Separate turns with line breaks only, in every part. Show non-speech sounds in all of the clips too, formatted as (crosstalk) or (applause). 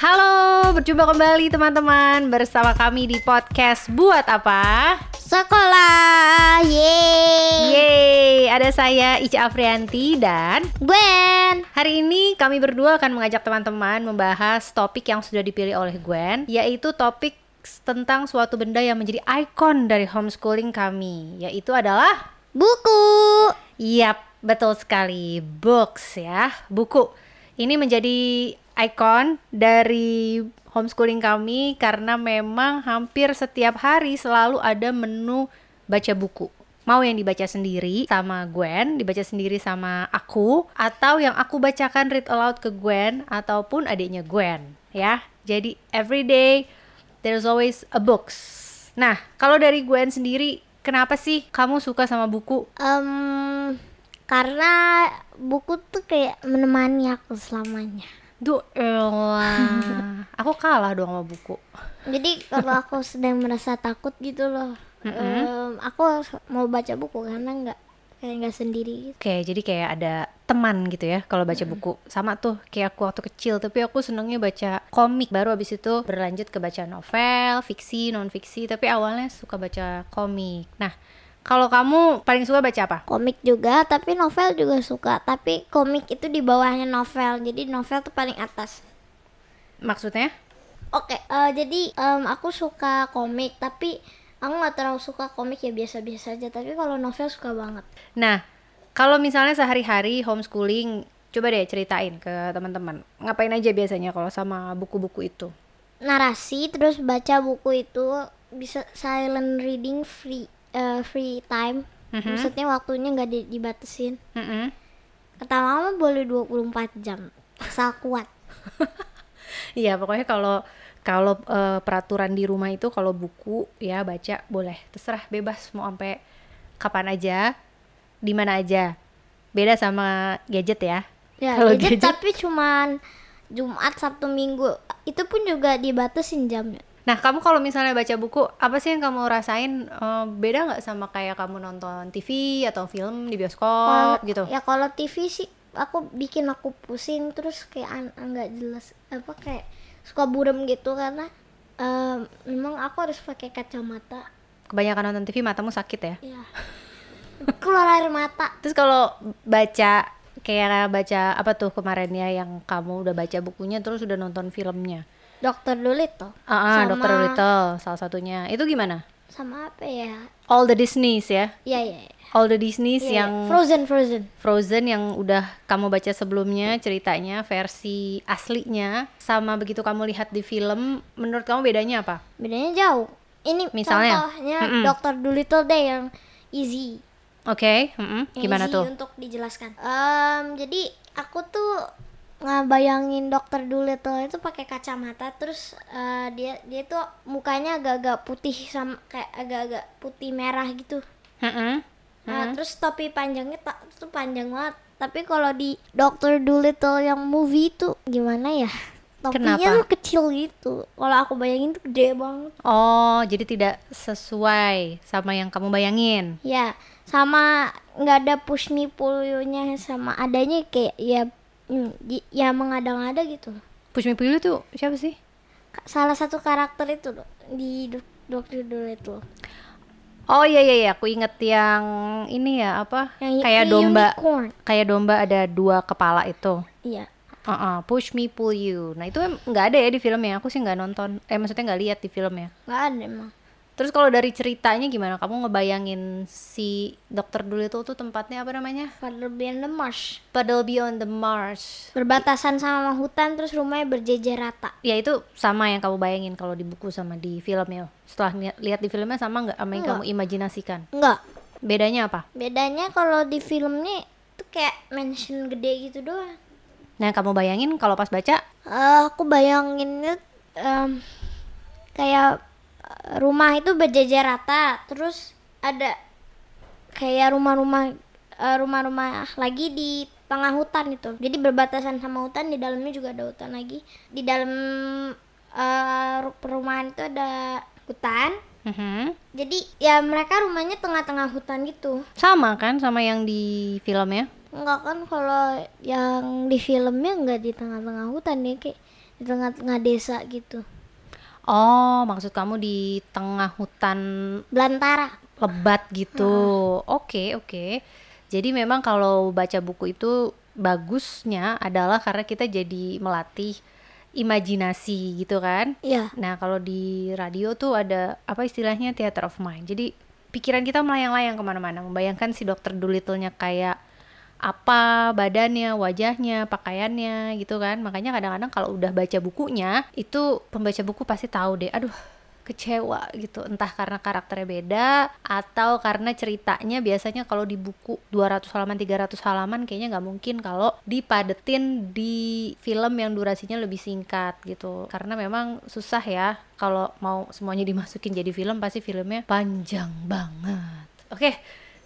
Halo, berjumpa kembali teman-teman bersama kami di podcast Buat Apa?
Sekolah, yeay.
Yeay, ada saya Ica Afrianti dan
Gwen.
hari ini kami berdua akan mengajak teman-teman membahas topik yang sudah dipilih oleh Gwen, yaitu topik tentang suatu benda yang menjadi ikon dari homeschooling kami, yaitu adalah
Buku.
Yap, betul sekali. Books ya, buku. Ini menjadi ikon dari homeschooling kami karena memang hampir setiap hari selalu ada menu baca buku. Mau yang dibaca sendiri sama Gwen, dibaca sendiri sama aku, atau yang aku bacakan read aloud ke Gwen ataupun adiknya Gwen, ya. Jadi every day there's always a books. Nah, kalau dari Gwen sendiri, kenapa sih kamu suka sama buku?
Em, karena buku tuh kayak menemani aku selamanya.
Duh, elah. aku kalah dong sama buku.
Jadi kalau aku (laughs) sedang merasa takut gitu loh, em, aku mau baca buku karena nggak kayak nggak sendiri. Gitu.
Oke, jadi kayak ada teman gitu ya kalau baca buku. Sama tuh kayak aku waktu kecil, tapi aku senengnya baca komik. Baru abis itu berlanjut ke baca novel, fiksi, non fiksi. Tapi awalnya suka baca komik. Nah, kalau kamu paling suka baca apa?
Komik juga, tapi novel juga suka. Tapi komik itu di bawahnya novel, jadi novel tuh paling atas.
Maksudnya?
Oke, eh, jadi em, aku suka komik, tapi aku nggak terlalu suka komik ya biasa-biasa aja. Tapi kalau novel suka banget.
Nah, kalau misalnya sehari-hari homeschooling, coba deh ceritain ke teman-teman. Ngapain aja biasanya kalau sama buku-buku itu?
Narasi, terus baca buku itu bisa silent reading free eh, free time.
Mhm.
Maksudnya waktunya nggak di- dibatasin.
Mm-mm.
Kata mama boleh 24 jam. Asal kuat. (laughs)
Iya, pokoknya kalau kalau eh, peraturan di rumah itu kalau buku ya baca boleh, terserah bebas mau sampai kapan aja, di mana aja. Beda sama gadget ya.
Ya,
Kalau
gadget,
gadget-
tapi cuman Jumat, Sabtu, Minggu. Itu pun juga dibatasin jamnya.
Nah, kamu kalau misalnya baca buku, apa sih yang kamu rasain eh, beda nggak sama kayak kamu nonton TV atau film di bioskop
Kalau-
gitu?
Ya kalau TV sih aku bikin aku pusing terus kayak nggak jelas apa kayak suka burem gitu karena em, memang aku harus pakai kacamata.
Kebanyakan nonton TV matamu sakit ya.
Ya. Keluar air mata.
Terus kalau baca kayak baca apa tuh kemarin ya yang kamu udah baca bukunya terus udah nonton filmnya.
Dokter Dolittle.
Ah, ah,
Sama-
Dr. Dolittle salah satunya. Itu gimana?
Sama apa ya?
All the Disneys ya.
Iya iya. iya.
All the Disneys
Iya,
yang
iya. Frozen Frozen.
Frozen yang udah kamu baca sebelumnya ceritanya versi aslinya sama begitu kamu lihat di film menurut kamu bedanya apa?
Bedanya jauh. Ini
Misalnya?
contohnya
Mm-mm.
Dokter Dolittle deh yang easy.
Oke, mm-mm.
Yang
gimana
easy
tuh?
Untuk dijelaskan. Em, jadi aku tuh ngebayangin dokter Dolittle itu pakai kacamata terus eh, dia dia tuh mukanya agak-agak putih sama kayak agak-agak putih merah gitu.
Mm-mm.
Nah, terus topi panjangnya tak itu panjang banget. Tapi kalau di Dokter Dolittle yang movie itu gimana ya? Topinya
Kenapa?
tuh kecil gitu. Kalau aku bayangin tuh gede banget.
Oh, jadi tidak sesuai sama yang kamu bayangin.
Ya, sama nggak ada push me pull sama adanya kayak ya mm, di- ya mengada-ngada gitu.
Push Me Pull You tuh siapa sih?
Salah satu karakter itu loh di Dok- Dokter Dolittle.
Oh iya iya iya, aku inget yang ini ya apa?
Yang
kayak domba,
unicorn.
kayak domba ada dua kepala itu.
Iya.
Uh-uh, push me pull you. Nah itu nggak ada ya di filmnya. Aku sih nggak nonton. Eh maksudnya nggak lihat di filmnya.
nggak ada emang.
Terus kalau dari ceritanya gimana? Kamu ngebayangin si Dokter Dolittle tuh tempatnya apa namanya?
Father Beyond the Marsh.
Puddle Beyond the Marsh.
Berbatasan sama hutan terus rumahnya berjejer rata.
Ya itu sama yang kamu bayangin kalau di buku sama di filmnya. Setelah ni- lihat di filmnya sama nggak sama yang
Enggak.
kamu imajinasikan?
Enggak.
Bedanya apa?
Bedanya kalau di filmnya tuh kayak mansion gede gitu doang.
Nah kamu bayangin kalau pas baca
Eh, aku bayanginnya em, kayak rumah itu berjejer rata, terus ada kayak rumah-rumah eh, rumah-rumah lagi di tengah hutan itu. Jadi berbatasan sama hutan, di dalamnya juga ada hutan lagi. Di dalam eh, ru- perumahan itu ada hutan.
Mhm.
Jadi ya mereka rumahnya tengah-tengah hutan gitu.
sama kan sama yang di filmnya?
Enggak kan kalau yang di filmnya enggak di tengah-tengah hutan ya kayak di tengah-tengah desa gitu
Oh, maksud kamu di tengah hutan
belantara
lebat gitu. Oke, oke. Jadi memang kalau baca buku itu bagusnya adalah karena kita jadi melatih imajinasi gitu kan.
iya
Nah, kalau di radio tuh ada apa istilahnya theater of mind. Jadi pikiran kita melayang-layang ke mana-mana, membayangkan si dokter Dolittle-nya kayak apa badannya, wajahnya, pakaiannya gitu kan. Makanya kadang-kadang kalau udah baca bukunya, itu pembaca buku pasti tahu deh, aduh kecewa gitu. Entah karena karakternya beda atau karena ceritanya biasanya kalau di buku 200 halaman, 300 halaman kayaknya nggak mungkin kalau dipadetin di film yang durasinya lebih singkat gitu. Karena memang susah ya kalau mau semuanya dimasukin jadi film pasti filmnya panjang banget. Oke,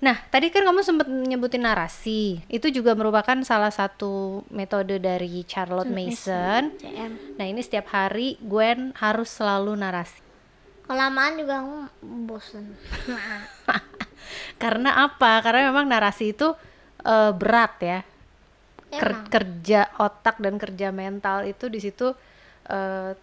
Nah, tadi kan kamu sempat nyebutin narasi. Itu juga merupakan salah satu metode dari Charlotte Mason.
CM
Nah, ini setiap hari Gwen harus selalu narasi.
kelamaan juga aku bosen (laughs)
Karena apa? Karena memang narasi itu eh, berat ya. Ker- kerja otak dan kerja mental itu di situ eh,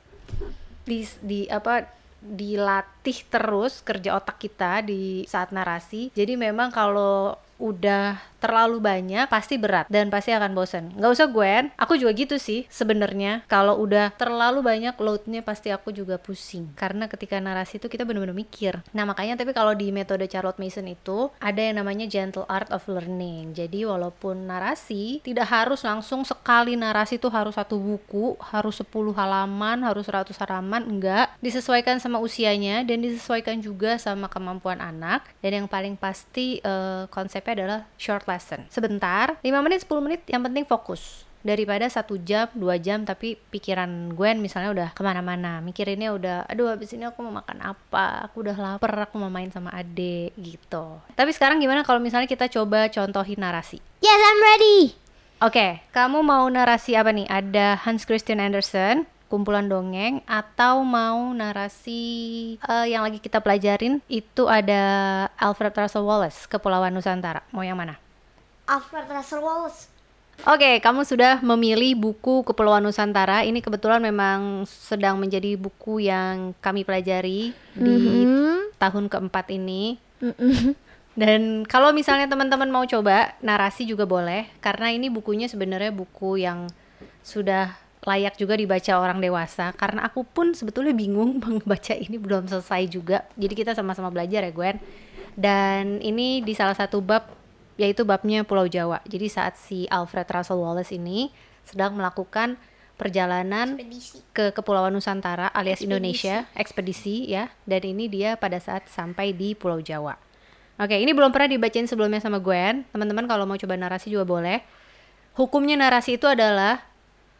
di di apa dilatih terus kerja otak kita di saat narasi. Jadi memang kalau udah terlalu banyak pasti berat dan pasti akan bosen. Nggak usah Gwen, aku juga gitu sih sebenarnya. Kalau udah terlalu banyak loadnya pasti aku juga pusing. Karena ketika narasi itu kita bener-bener mikir. Nah makanya tapi kalau di metode Charlotte Mason itu ada yang namanya gentle art of learning. Jadi walaupun narasi tidak harus langsung sekali narasi itu harus satu buku, harus 10 halaman, harus 100 halaman, enggak. Disesuaikan sama usianya dan disesuaikan juga sama kemampuan anak. Dan yang paling pasti eh, konsepnya adalah short lesson. Sebentar, 5 menit, 10 menit, yang penting fokus daripada satu jam dua jam tapi pikiran Gwen misalnya udah ke mana-mana mikirinnya udah aduh habis ini aku mau makan apa aku udah lapar aku mau main sama adek gitu tapi sekarang gimana kalau misalnya kita coba contohin narasi
yes I'm ready
Oke, kamu mau narasi apa nih? Ada Hans Christian Andersen, kumpulan dongeng, atau mau narasi eh, yang lagi kita pelajarin itu ada Alfred Russel Wallace, Kepulauan Nusantara. Mau yang mana?
Alfred Russel Wallace
Oke, kamu sudah memilih buku Kepulauan Nusantara. Ini kebetulan memang sedang menjadi buku yang kami pelajari di
Mhm.
tahun keempat ini.
Mm-mm.
Dan kalau misalnya teman-teman mau coba narasi juga boleh karena ini bukunya sebenarnya buku yang sudah layak juga dibaca orang dewasa karena aku pun sebetulnya bingung (laughs) membaca ini belum selesai juga. Jadi kita sama-sama belajar ya Gwen. Dan ini di salah satu bab yaitu babnya Pulau Jawa. Jadi saat si Alfred Russel Wallace ini sedang melakukan perjalanan
Ekspedisi.
ke Kepulauan Nusantara alias
Ekspedisi.
Indonesia, ekspedisi ya. Dan ini dia pada saat sampai di Pulau Jawa. Oke, ini belum pernah dibacain sebelumnya sama Gwen. Teman-teman kalau mau coba narasi juga boleh. Hukumnya narasi itu adalah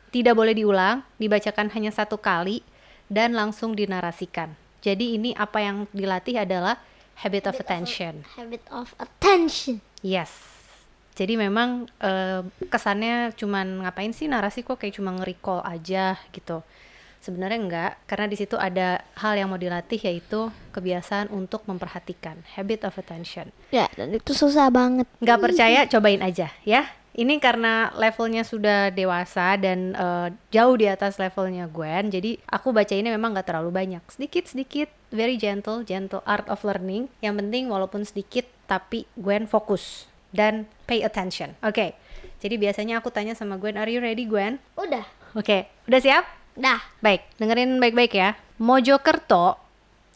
tidak boleh diulang, dibacakan hanya satu kali dan langsung dinarasikan. Jadi ini apa yang dilatih adalah habit of attention.
habit of attention
Yes. Jadi memang eh, kesannya cuman ngapain sih narasi kok kayak cuma nge-recall aja gitu. Sebenarnya enggak, karena di situ ada hal yang mau dilatih yaitu kebiasaan untuk memperhatikan, habit of attention.
ya dan itu susah banget
Nggak percaya, cobain aja ya. Ini karena levelnya sudah dewasa dan eh, jauh di atas levelnya Gwen, jadi aku baca ini memang nggak terlalu banyak, sedikit sedikit, very gentle, gentle art of learning. Yang penting walaupun sedikit, tapi Gwen fokus dan pay attention. Oke, jadi biasanya aku tanya sama Gwen, are you ready Gwen?
udah
Oke, udah siap?
dah
Baik, dengerin baik-baik ya. Mojokerto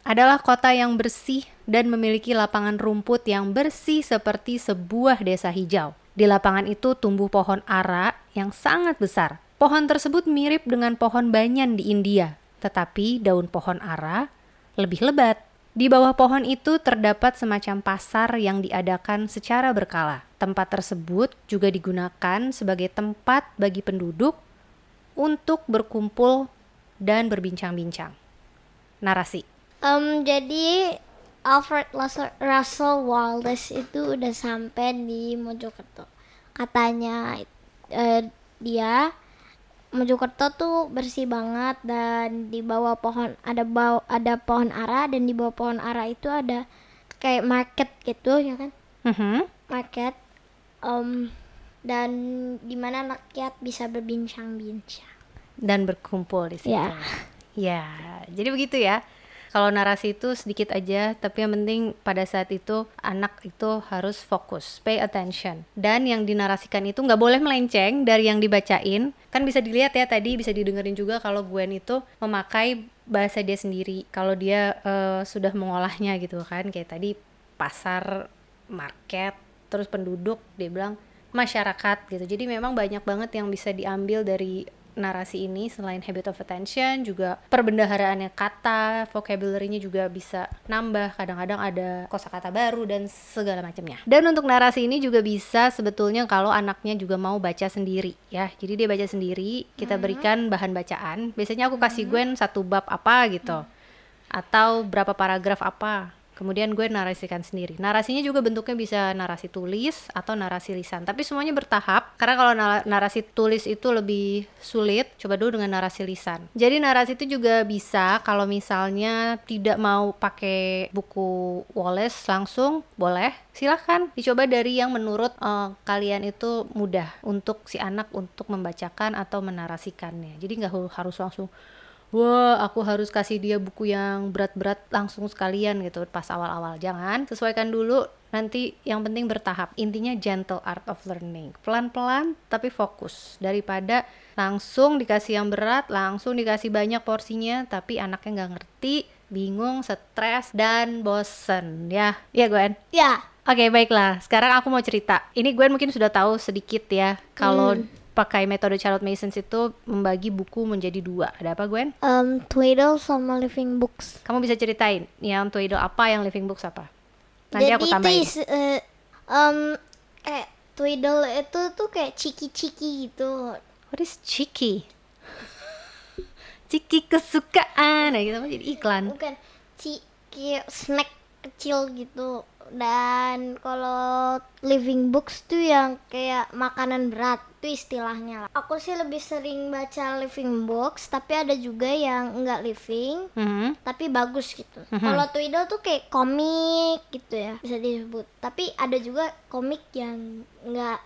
adalah kota yang bersih dan memiliki lapangan rumput yang bersih seperti sebuah desa hijau. Di lapangan itu tumbuh pohon ara yang sangat besar. Pohon tersebut mirip dengan pohon banyan di India, tetapi daun pohon ara lebih lebat. Di bawah pohon itu terdapat semacam pasar yang diadakan secara berkala. Tempat tersebut juga digunakan sebagai tempat bagi penduduk untuk berkumpul dan berbincang-bincang. Narasi.
Em, jadi Alfred Russel, Russell Wallace itu udah sampai di Mojokerto. Katanya eh, dia Mojokerto tuh bersih banget dan di bawah pohon ada bawah ada pohon ara dan di bawah pohon ara itu ada kayak market gitu ya kan
Mhm.
market Em, dan di mana rakyat bisa berbincang-bincang
dan berkumpul di situ.
Ya.
Ya, jadi begitu ya. Kalau narasi itu sedikit aja, tapi yang penting pada saat itu anak itu harus fokus, pay attention. Dan yang dinarasikan itu nggak boleh melenceng dari yang dibacain. Kan bisa dilihat ya tadi, bisa didengerin juga kalau Gwen itu memakai bahasa dia sendiri. Kalau dia eh, sudah mengolahnya gitu kan, kayak tadi pasar, market, terus penduduk, dia bilang masyarakat gitu. Jadi memang banyak banget yang bisa diambil dari narasi ini selain habit of attention juga perbendaharaannya kata, vocabulary-nya juga bisa nambah. Kadang-kadang ada kosakata baru dan segala macamnya. Dan untuk narasi ini juga bisa sebetulnya kalau anaknya juga mau baca sendiri ya. Jadi dia baca sendiri, kita berikan bahan bacaan. Biasanya aku kasih Gwen satu bab apa gitu. Atau berapa paragraf apa kemudian gue narasikan sendiri. Narasinya juga bentuknya bisa narasi tulis atau narasi lisan, tapi semuanya bertahap karena kalau na- narasi tulis itu lebih sulit. Coba dulu dengan narasi lisan. Jadi narasi itu juga bisa kalau misalnya tidak mau pakai buku Wallace langsung, boleh. Silahkan dicoba dari yang menurut eh, kalian itu mudah untuk si anak untuk membacakan atau menarasikannya. Jadi nggak harus langsung wah aku harus kasih dia buku yang berat-berat langsung sekalian gitu pas awal-awal. Jangan sesuaikan dulu nanti yang penting bertahap. Intinya gentle art of learning. Pelan-pelan tapi fokus. Daripada langsung dikasih yang berat langsung dikasih banyak porsinya tapi anaknya nggak ngerti bingung stres dan bosen. Ya ya Gwen?
Ya.
Oke baiklah, sekarang aku mau cerita. Ini Gwen mungkin sudah tahu sedikit ya kalau pakai metode Charlotte Masons itu membagi buku menjadi dua. Ada apa Gwen?
Um, Twiddle sama Living Books.
Kamu bisa ceritain yang Twiddle apa, yang Living Books apa? Nanti
Jadi
aku
itu
tambahin.
is- eh, um, kayak Twiddle itu tuh kayak ciki-ciki gitu.
What is cheeky? Ciki kesukaan, nah gitu jadi iklan.
Bukan ci kayak snack kecil gitu. Dan kalau Living Books tuh yang kayak makanan berat itu istilahnya lah. Aku sih lebih sering baca Living Books, tapi ada juga yang enggak living,
Mhm.
tapi bagus gitu. Kalau Twiddle tuh kayak komik gitu ya bisa disebut. Tapi ada juga komik yang enggak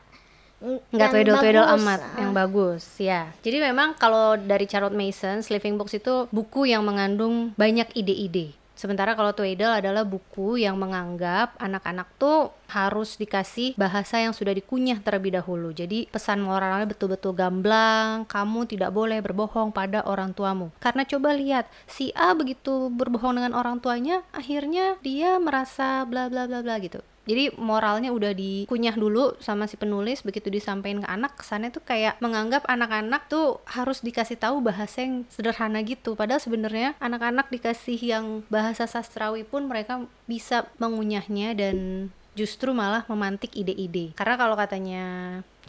nggak twiddle-twiddle
bagus.
amat
Ah.
yang bagus ya jadi memang kalau dari Charlotte Mason Living Books itu buku yang mengandung banyak ide-ide sementara kalau twiddle adalah buku yang menganggap anak-anak tuh harus dikasih bahasa yang sudah dikunyah terlebih dahulu. Jadi pesan moralnya betul-betul gamblang kamu tidak boleh berbohong pada orang tuamu. Karena coba lihat si A begitu berbohong dengan orang tuanya akhirnya dia merasa bla bla bla bla gitu jadi moralnya udah dikunyah dulu sama si penulis begitu disampaikan ke anak kesannya tuh kayak menganggap anak-anak tuh harus dikasih tahu bahasa yang sederhana gitu. Padahal sebenarnya anak-anak dikasih yang bahasa sastrawi pun mereka bisa mengunyahnya dan justru malah memantik ide-ide. Karena kalau katanya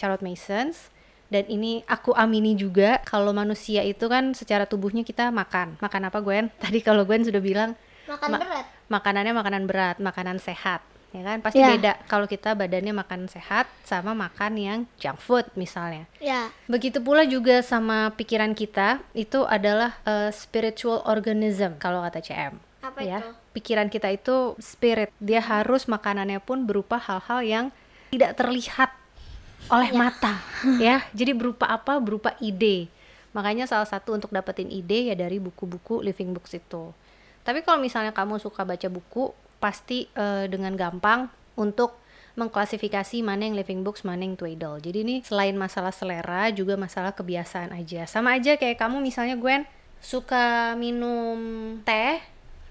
Charlotte Masons dan ini aku amini juga kalau manusia itu kan secara tubuhnya kita makan. Makan apa Gwen? (laughs) Tadi kalau Gwen sudah bilang
makan
Ma-
berat.
makanannya makanan berat, makanan sehat, ya kan? Pasti
Ya.
beda kalau kita badannya makan sehat sama makan yang junk food misalnya.
Ya.
Begitu pula juga sama pikiran kita, itu adalah uh, spiritual organism kalau kata CM.
Apa
ya,
itu?
pikiran kita itu spirit. Dia harus makanannya pun berupa hal-hal yang tidak terlihat oleh mata, (laughs) ya. Jadi berupa apa? Berupa ide. Makanya salah satu untuk dapetin ide ya dari buku-buku living books itu. Tapi kalau misalnya kamu suka baca buku, pasti eh, dengan gampang untuk mengklasifikasi mana yang living books, mana yang twaddle. Jadi ini selain masalah selera, juga masalah kebiasaan aja. Sama aja kayak kamu misalnya Gwen suka minum teh,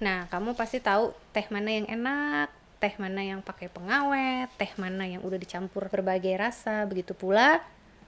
nah kamu pasti tahu teh mana yang enak, teh mana yang pakai pengawet, teh mana yang udah dicampur berbagai rasa. Begitu pula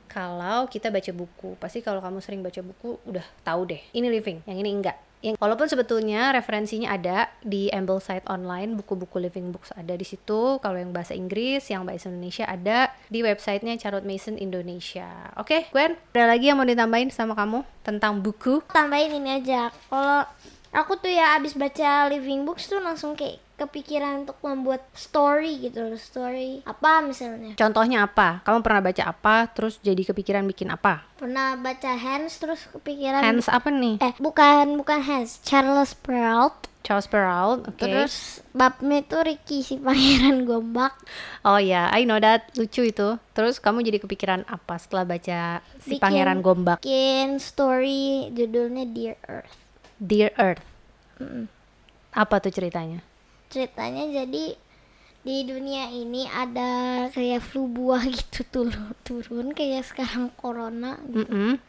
kalau kita baca buku, pasti kalau kamu sering baca buku udah tahu deh. Ini living, yang ini enggak. Yang walaupun sebetulnya referensinya ada di Ambleside online, buku-buku living books ada di situ. Kalau yang bahasa Inggris, yang bahasa Indonesia ada di websitenya Charlotte Mason Indonesia. Oke, Gwen, ada lagi yang mau ditambahin sama kamu tentang buku?
Tambahin ini aja. Kalau aku tuh ya abis baca Living Books tuh langsung kayak kepikiran untuk membuat story gitu loh story apa misalnya
Contohnya apa? Kamu pernah baca apa, terus jadi kepikiran bikin apa?
pernah baca Hands terus kepikiran
Hands apa nih?
eh bukan bukan Hands Charles Perrault
Charles Perrault, oke.
terus babnya itu Ricky si pangeran gombak
Oh ya, I know that, lucu itu. Terus kamu jadi kepikiran apa setelah baca si
Bikin-
Pangeran Gombak,
bikin story judulnya Dear Earth
Dear Earth?
Mm-mm.
Apa tuh ceritanya?
Ceritanya jadi di dunia ini ada kayak flu buah (laughs) gitu turun turun kayak sekarang corona gitu.
Mm-mm.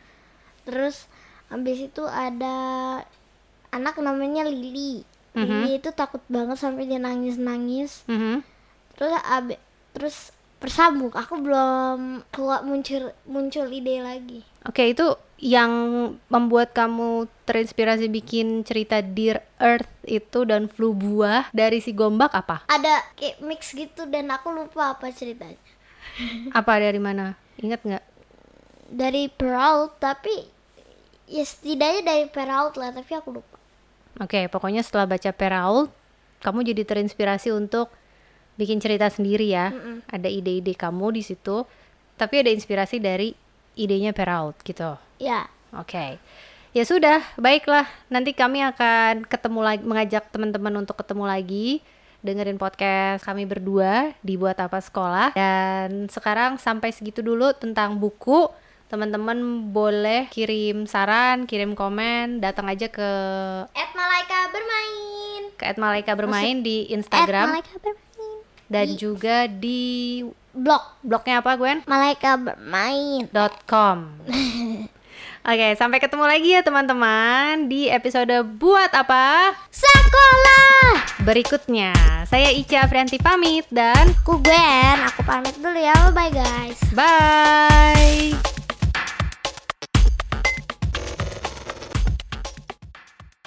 terus habis itu ada anak namanya Lily
Mhm.
Lily itu takut banget sampai dia nangis nangis
Mhm.
terus abe terus bersambung aku belum keluar muncul muncul ide lagi
Oke, itu yang membuat kamu terinspirasi bikin cerita Dear Earth itu dan flu buah dari si Gombak apa?
ada kayak mix gitu dan aku lupa apa ceritanya (laughs)
Apa dari mana? Ingat nggak?
dari Perrault tapi ya setidaknya dari Perrault lah tapi aku lupa
Oke, pokoknya setelah baca Perrault, kamu jadi terinspirasi untuk bikin cerita sendiri ya. Ada ide-ide kamu di situ, tapi ada inspirasi dari idenya Perrault gitu.
Ya
Oke. Ya sudah, baiklah. Nanti kami akan ketemu lagi mengajak teman-teman untuk ketemu lagi dengerin podcast kami berdua di buat apa sekolah dan sekarang sampai segitu dulu tentang buku. Teman-teman boleh kirim saran, kirim komen, datang aja ke
at Malaika bermain
ke @malaika bermain di
at
Instagram
Malaika bermain
dan juga di
blog
blognya apa Gwen?
Malaika bermain
com. (laughs) Oke, sampai ketemu lagi ya teman-teman di episode buat apa
sekolah
berikutnya. Saya Ica Afrianti pamit dan
ku Gwen aku pamit dulu ya bye guys
bye.